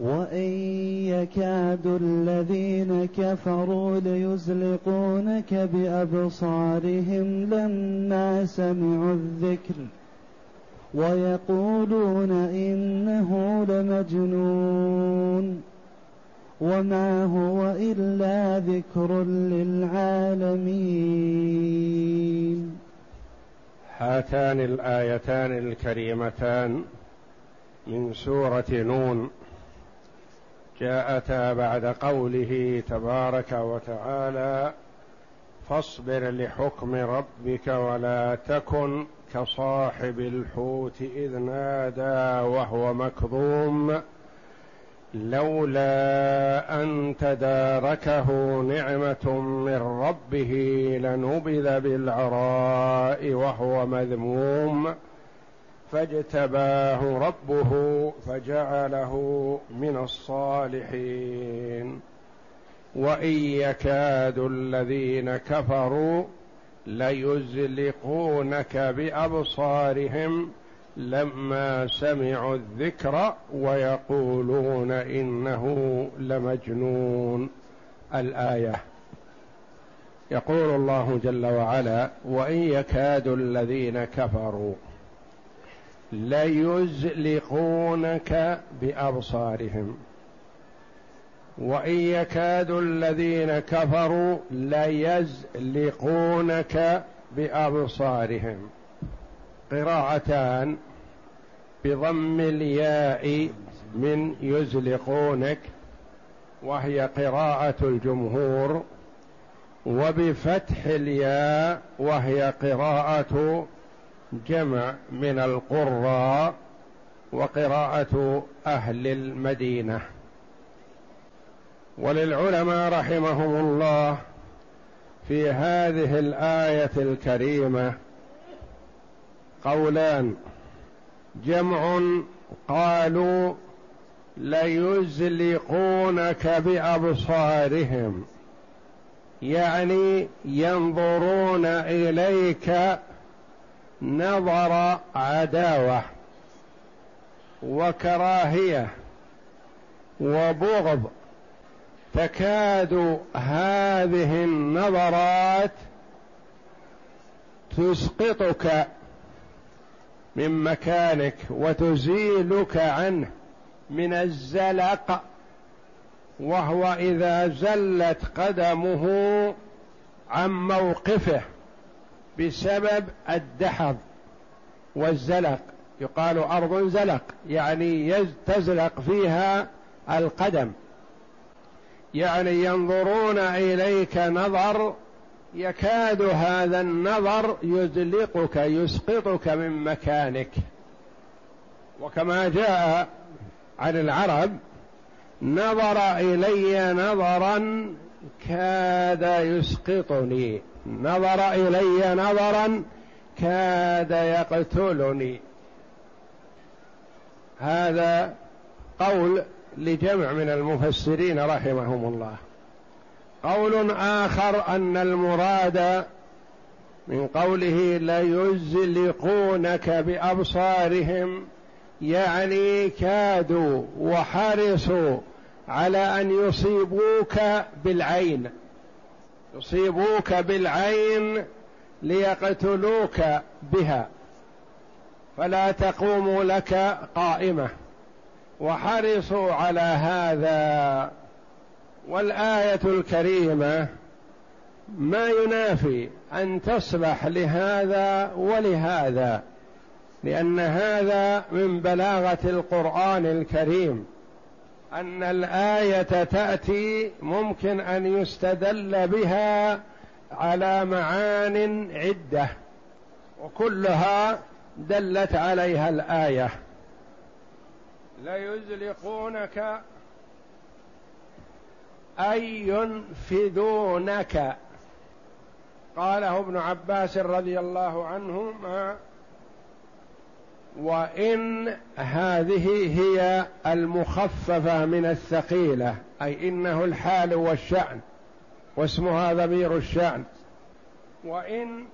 وإن يكاد الذين كفروا ليزلقونك بأبصارهم لما سمعوا الذكر ويقولون إنه لمجنون وما هو إلا ذكر للعالمين هاتان الآيتان الكريمتان من سورة نون جاءتا بعد قوله تبارك وتعالى فاصبر لحكم ربك ولا تكن كصاحب الحوت إذ نادى وهو مكظوم لولا أن تداركه نعمة من ربه لنبذ بالعراء وهو مذموم فاجتباه ربه فجعله من الصالحين. وإن يكاد الذين كفروا ليزلقونك بأبصارهم لما سمعوا الذكر ويقولون إنه لمجنون. الآية. يقول الله جل وعلا وإن يكاد الذين كفروا ليزلقونك بأبصارهم. وإن يكاد الذين كفروا ليزلقونك بأبصارهم. قراءتان بضم الياء من يزلقونك وهي قراءة الجمهور وبفتح الياء وهي قراءة جمع من القراء وقراءة أهل المدينة. وللعلماء رحمهم الله في هذه الآية الكريمة قولان جمع قالوا ليزلقونك بأبصارهم يعني ينظرون إليك نظر عداوة وكراهية وبغض تكاد هذه النظرات تسقطك من مكانك وتزيلك عنه من الزلق وهو إذا زلت قدمه عن موقفه. بسبب الدحض والزلق. يقال أرض زلق يعني تزلق فيها القدم. يعني ينظرون إليك نظر يكاد هذا النظر يزلقك يسقطك من مكانك. وكما جاء عن العرب نظر إلي نظرا كاد يسقطني. نظر إلي نظرا كاد يقتلني. هذا قول لجمع من المفسرين رحمهم الله. قول آخر أن المراد من قوله ليزلقونك بأبصارهم يعني كادوا وحرصوا على أن يصيبوك بالعين. يصيبوك بالعين ليقتلوك بها فلا تقوم لك قائمة وحرصوا على هذا والآية الكريمة ما ينافي أن تصلح لهذا ولهذا لأن هذا من بلاغة القرآن الكريم أن الآية تأتي ممكن أن يستدل بها على معان عدة وكلها دلت عليها الآية. ليزلقونك أي ينفذونك قاله ابن عباس رضي الله عنهما وإن هذه هي المخففة من الثقيلة أي إنه الحال والشأن واسمها ضمير الشأن. وإن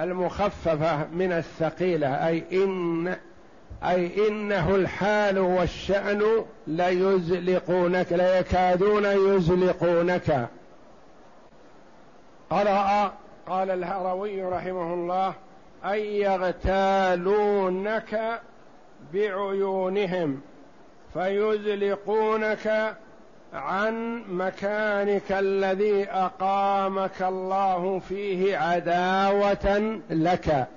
المخففة من الثقيلة أي إن أي إنه الحال والشأن ليزلقونك ليكادون يزلقونك. قرأ قال الهروي رحمه الله أي يغتالونك بعيونهم فيزلقونك عن مكانك الذي أقامك الله فيه عداوة لك.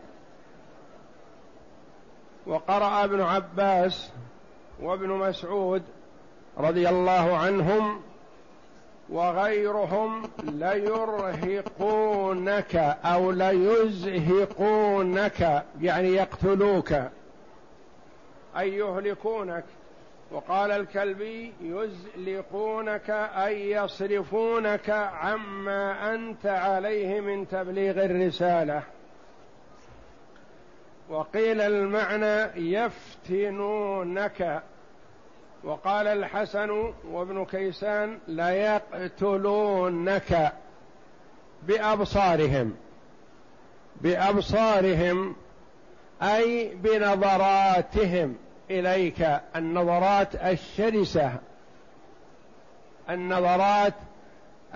وقرأ ابن عباس وابن مسعود رضي الله عنهم وغيرهم ليرهقونك أو ليزهقونك يعني يقتلوك. أي يهلكونك. وقال الكلبي يزلقونك أي يصرفونك عما أنت عليه من تبليغ الرسالة. وقيل المعنى يفتنونك. وقال الحسن وابن كيسان ليقتلونك بأبصارهم. بأبصارهم أي بنظراتهم إليك. النظرات الشرسة النظرات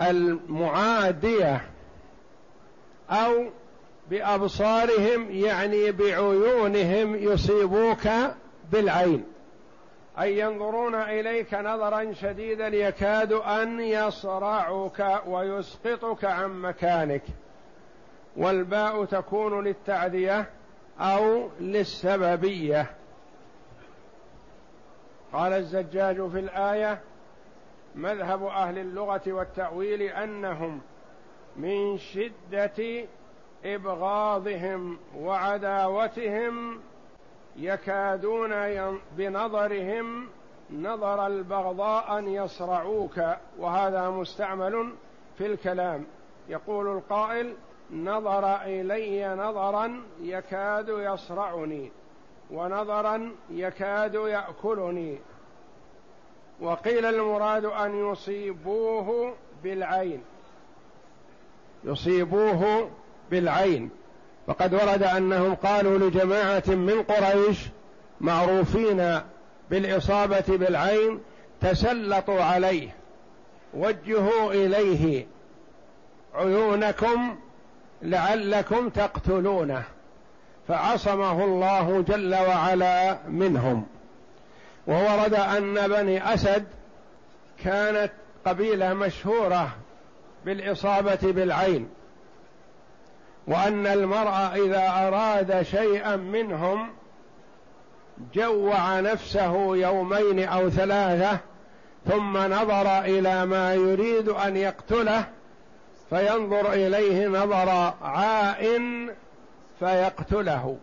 المعادية أو بأبصارهم يعني بعيونهم يصيبوك بالعين. اي ينظرون إليك نظرا شديدا يكاد أن يصرعك ويسقطك عن مكانك. والباء تكون للتعديه أو للسببية. قال الزجاج في الآية مذهب أهل اللغة والتأويل أنهم من شدة إبغاضهم وعداوتهم يكادون بنظرهم نظر البغضاء أن يصرعوك وهذا مستعمل في الكلام. يقول القائل نظر إلي نظرا يكاد يصرعني ونظرا يكاد يأكلني. وقيل المراد أن يصيبوه بالعين. يصيبوه بالعين. وقد ورد أنهم قالوا لجماعة من قريش معروفين بالإصابة بالعين تسلطوا عليه وجهوا إليه عيونكم لعلكم تقتلونه فعصمه الله جل وعلا منهم. وورد أن بني أسد كانت قبيلة مشهورة بالإصابة بالعين. وأن المرء إذا أراد شيئا منهم جوع نفسه يومين أو ثلاثة ثم نظر إلى ما يريد أن يقتله فينظر إليه نظر عائن فيقتله.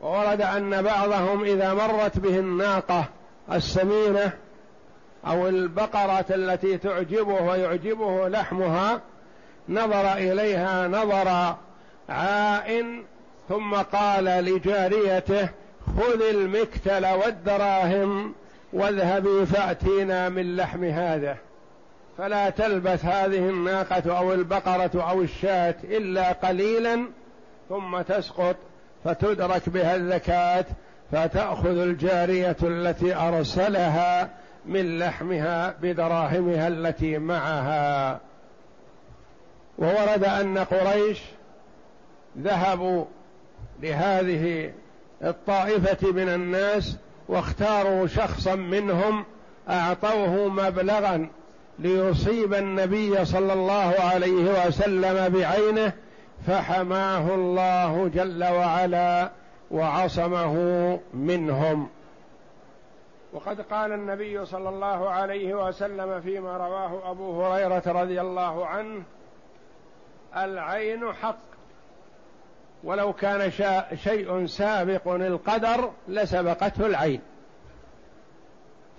وورد أن بعضهم إذا مرت به الناقة السمينة أو البقرة التي تعجبه ويعجبه لحمها نظر إليها نظر عائن ثم قال لجاريته خذ المكتل والدراهم واذهبي فأتينا من لحم هذا. فلا تلبث هذه الناقة أو البقرة أو الشاة إلا قليلا ثم تسقط فتدرك بها الزكاة فتأخذ الجارية التي أرسلها من لحمها بدراهمها التي معها. وورد أن قريش ذهبوا لهذه الطائفة من الناس واختاروا شخصا منهم أعطوه مبلغا ليصيب النبي صلى الله عليه وسلم بعينه فحماه الله جل وعلا وعصمه منهم. وقد قال النبي صلى الله عليه وسلم فيما رواه أبو هريرة رضي الله عنه العين حق. ولو كان شيء سابق القدر لسبقته العين.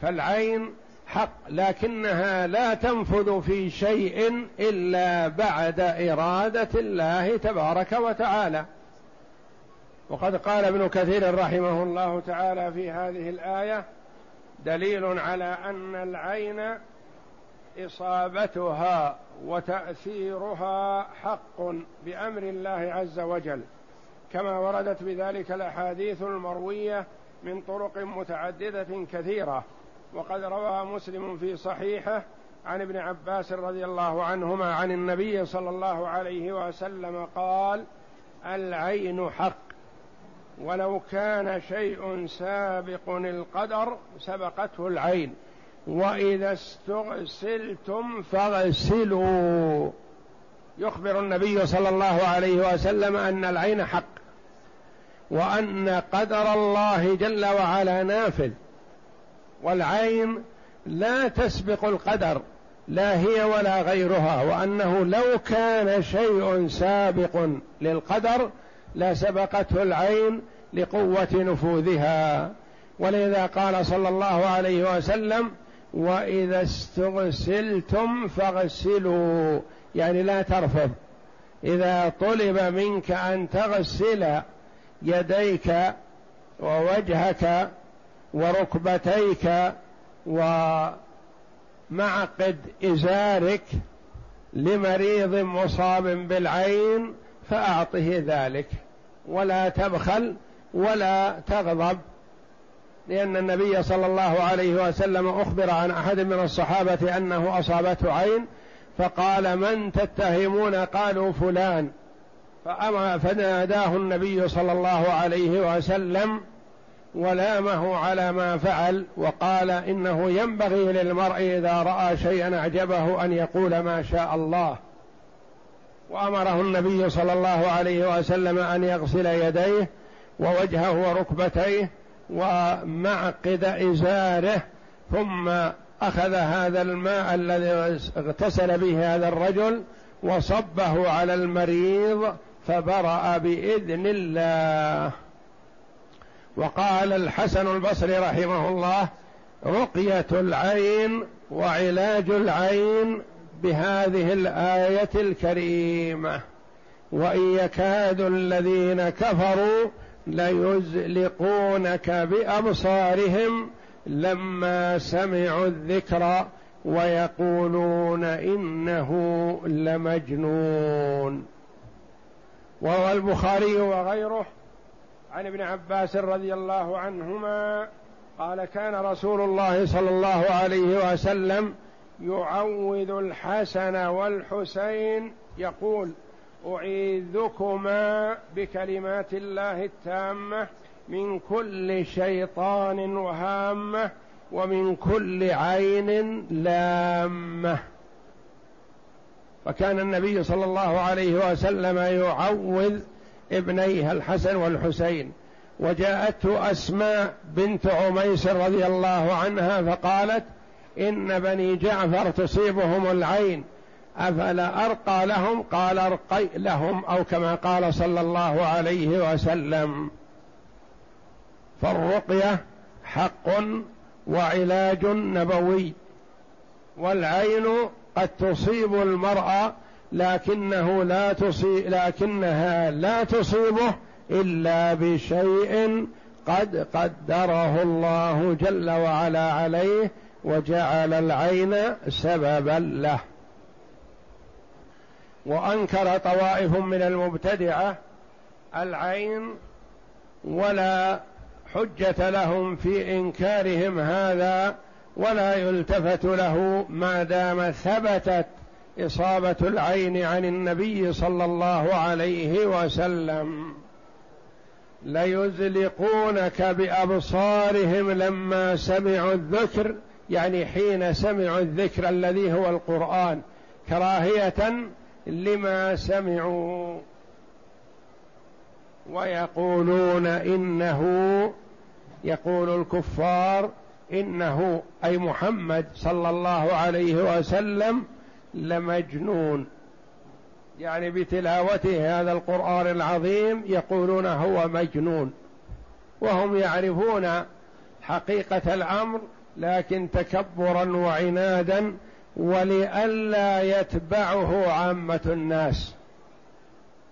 فالعين حق لكنها لا تنفذ في شيء إلا بعد إرادة الله تبارك وتعالى. وقد قال ابن كثير رحمه الله تعالى في هذه الآية دليل على أن العين إصابتها وتأثيرها حق بأمر الله عز وجل كما وردت بذلك الأحاديث المروية من طرق متعددة كثيرة. وقد روى مسلم في صحيحه عن ابن عباس رضي الله عنهما عن النبي صلى الله عليه وسلم قال العين حق ولو كان شيء سابق القدر سبقته العين وإذا استغسلتم فاغسلوا. يخبر النبي صلى الله عليه وسلم أن العين حق وأن قدر الله جل وعلا نافذ والعين لا تسبق القدر لا هي ولا غيرها وأنه لو كان شيء سابق للقدر لسبقته العين لقوة نفوذها. ولذا قال صلى الله عليه وسلم وإذا استغسلتم فاغسلوا يعني لا ترفض. إذا طلب منك أن تغسل يديك ووجهك وركبتيك ومعقد إزارك لمريض مصاب بالعين فأعطه ذلك. ولا تبخل ولا تغضب. لأن النبي صلى الله عليه وسلم أخبر عن أحد من الصحابة أنه أصابته عين فقال من تتهمون؟ قالوا فلان. فأما فناداه النبي صلى الله عليه وسلم ولامه على ما فعل وقال إنه ينبغي للمرء إذا رأى شيئا أعجبه أن يقول ما شاء الله. وأمره النبي صلى الله عليه وسلم أن يغسل يديه ووجهه وركبتيه ومعقد إزاره ثم أخذ هذا الماء الذي اغتسل به هذا الرجل وصبه على المريض فبرأ بإذن الله. وقال الحسن البصري رحمه الله رقية العين وعلاج العين بهذه الآية الكريمة. وإن يكاد الذين كفروا ليزلقونك بأبصارهم لما سمعوا الذكر ويقولون إنه لمجنون. وروى البخاري وغيره. عن ابن عباس رضي الله عنهما قال كان رسول الله صلى الله عليه وسلم يعوذ الحسن والحسين يقول أعيذكما بكلمات الله التامة من كل شيطان وهامه ومن كل عين لامة. فكان النبي صلى الله عليه وسلم يعوذ ابنيه الحسن والحسين. وجاءته أسماء بنت عميس رضي الله عنها فقالت إن بني جعفر تصيبهم العين. أفلا أرقى لهم؟ قال أرقي لهم أو كما قال صلى الله عليه وسلم. فالرقية حق وعلاج نبوي والعين قد تصيب المرأة لكنه لا تصيب لكنها لا تصيبه إلا بشيء قد قدره الله جل وعلا عليه وجعل العين سببا له. وأنكر طوائف من المبتدعة العين ولا حجة لهم في إنكارهم هذا ولا يلتفت له ما دام ثبتت إصابة العين عن النبي صلى الله عليه وسلم. ليزلقونك بأبصارهم لما سمعوا الذكر يعني حين سمعوا الذكر الذي هو القرآن كراهية لما سمعوا ويقولون إنه يقول الكفار إنه أي محمد صلى الله عليه وسلم لمجنون. يعني بتلاوته هذا القرآن العظيم يقولون هو مجنون. وهم يعرفون حقيقة الأمر لكن تكبرا وعنادا ولئلا يتبعه عامة الناس.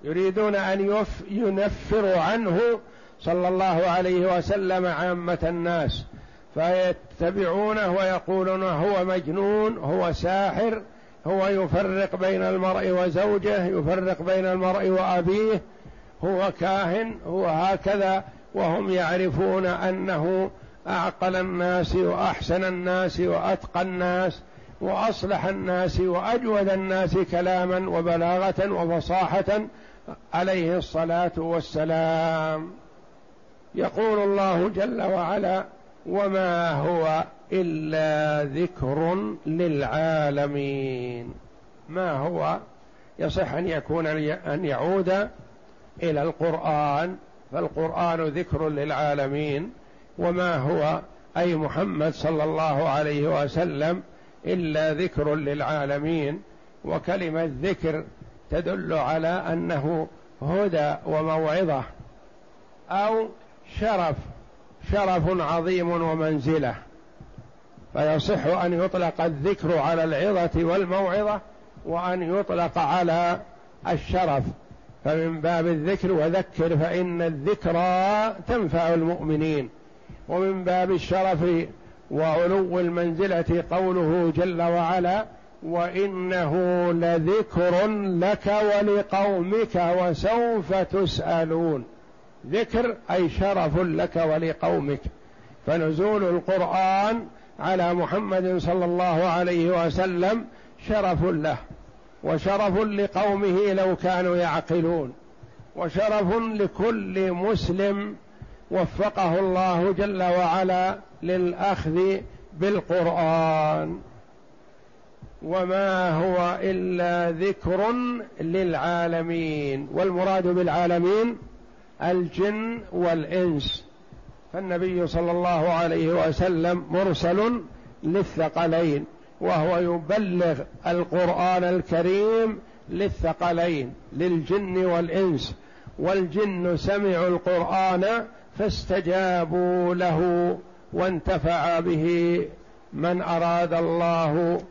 يريدون أن ينفروا عنه صلى الله عليه وسلم عامة الناس. فيتبعونه ويقولون هو مجنون هو ساحر هو يفرق بين المرء وزوجه يفرق بين المرء وأبيه هو كاهن هو هكذا. وهم يعرفون أنه أعقل الناس وأحسن الناس وأتقى الناس. وأصلح الناس وأجود الناس كلاما وبلاغة وفصاحة عليه الصلاة والسلام. يقول الله جل وعلا وما هو إلا ذكر للعالمين ما هو؟ يصح أن يكون أن يعود إلى القرآن. فالقرآن ذكر للعالمين. وما هو؟ أي محمد صلى الله عليه وسلم إلا ذكر للعالمين وكلمة ذكر تدل على أنه هدى وموعظة أو شرف شرف عظيم ومنزلة. فيصح أن يطلق الذكر على العظة والموعظة وأن يطلق على الشرف. فمن باب الذكر وذكر فإن الذكرى تنفع المؤمنين. ومن باب الشرف وعلو المنزلة قوله جل وعلا وإنه لذكر لك ولقومك وسوف تسألون. ذكر أي شرف لك ولقومك. فنزول القرآن على محمد صلى الله عليه وسلم شرف له وشرف لقومه لو كانوا يعقلون وشرف لكل مسلم وفقه الله جل وعلا للأخذ بالقرآن. وما هو إلا ذكر للعالمين. والمراد بالعالمين الجن والإنس. فالنبي صلى الله عليه وسلم مرسل للثقلين وهو يبلغ القرآن الكريم للثقلين للجن والإنس. والجن سمعوا القرآن فاستجابوا له وانتفع به من أراد الله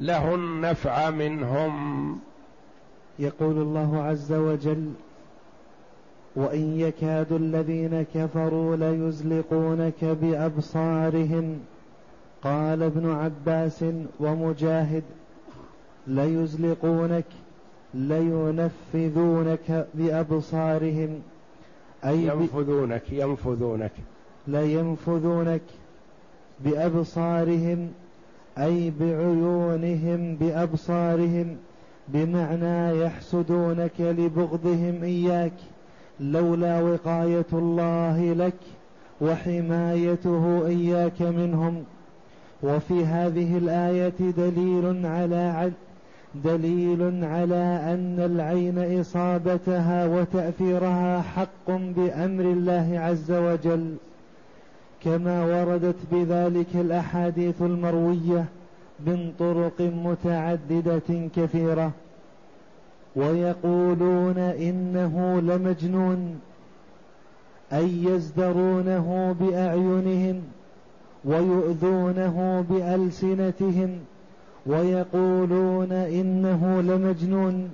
له النفع منهم. يقول الله عز وجل وإن يكاد الذين كفروا ليزلقونك بأبصارهم. قال ابن عباس ومجاهد ليزلقونك لينفذونك بأبصارهم. أي ينفذونك ينفذونك. لينفذونك بأبصارهم أي بعيونهم بأبصارهم بمعنى يحسدونك لبغضهم إياك. لولا وقاية الله لك وحمايته إياك منهم. وفي هذه الآية دليل على دليل على أن العين إصابتها وتأثيرها حق بأمر الله عز وجل كما وردت بذلك الأحاديث المروية من طرق متعددة كثيرة. ويقولون إنه لمجنون أي يزدرونه بأعينهم ويؤذونه بألسنتهم. ويقولون إنه لمجنون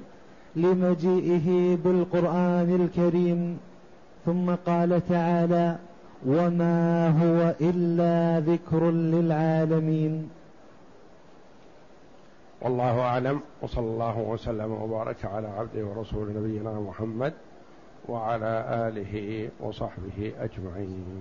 لمجيئه بالقرآن الكريم. ثم قال تعالى وما هو إلا ذكر للعالمين. والله أعلم وصلى الله وسلم وبارك على عبده ورسول نبينا محمد وعلى آله وصحبه أجمعين.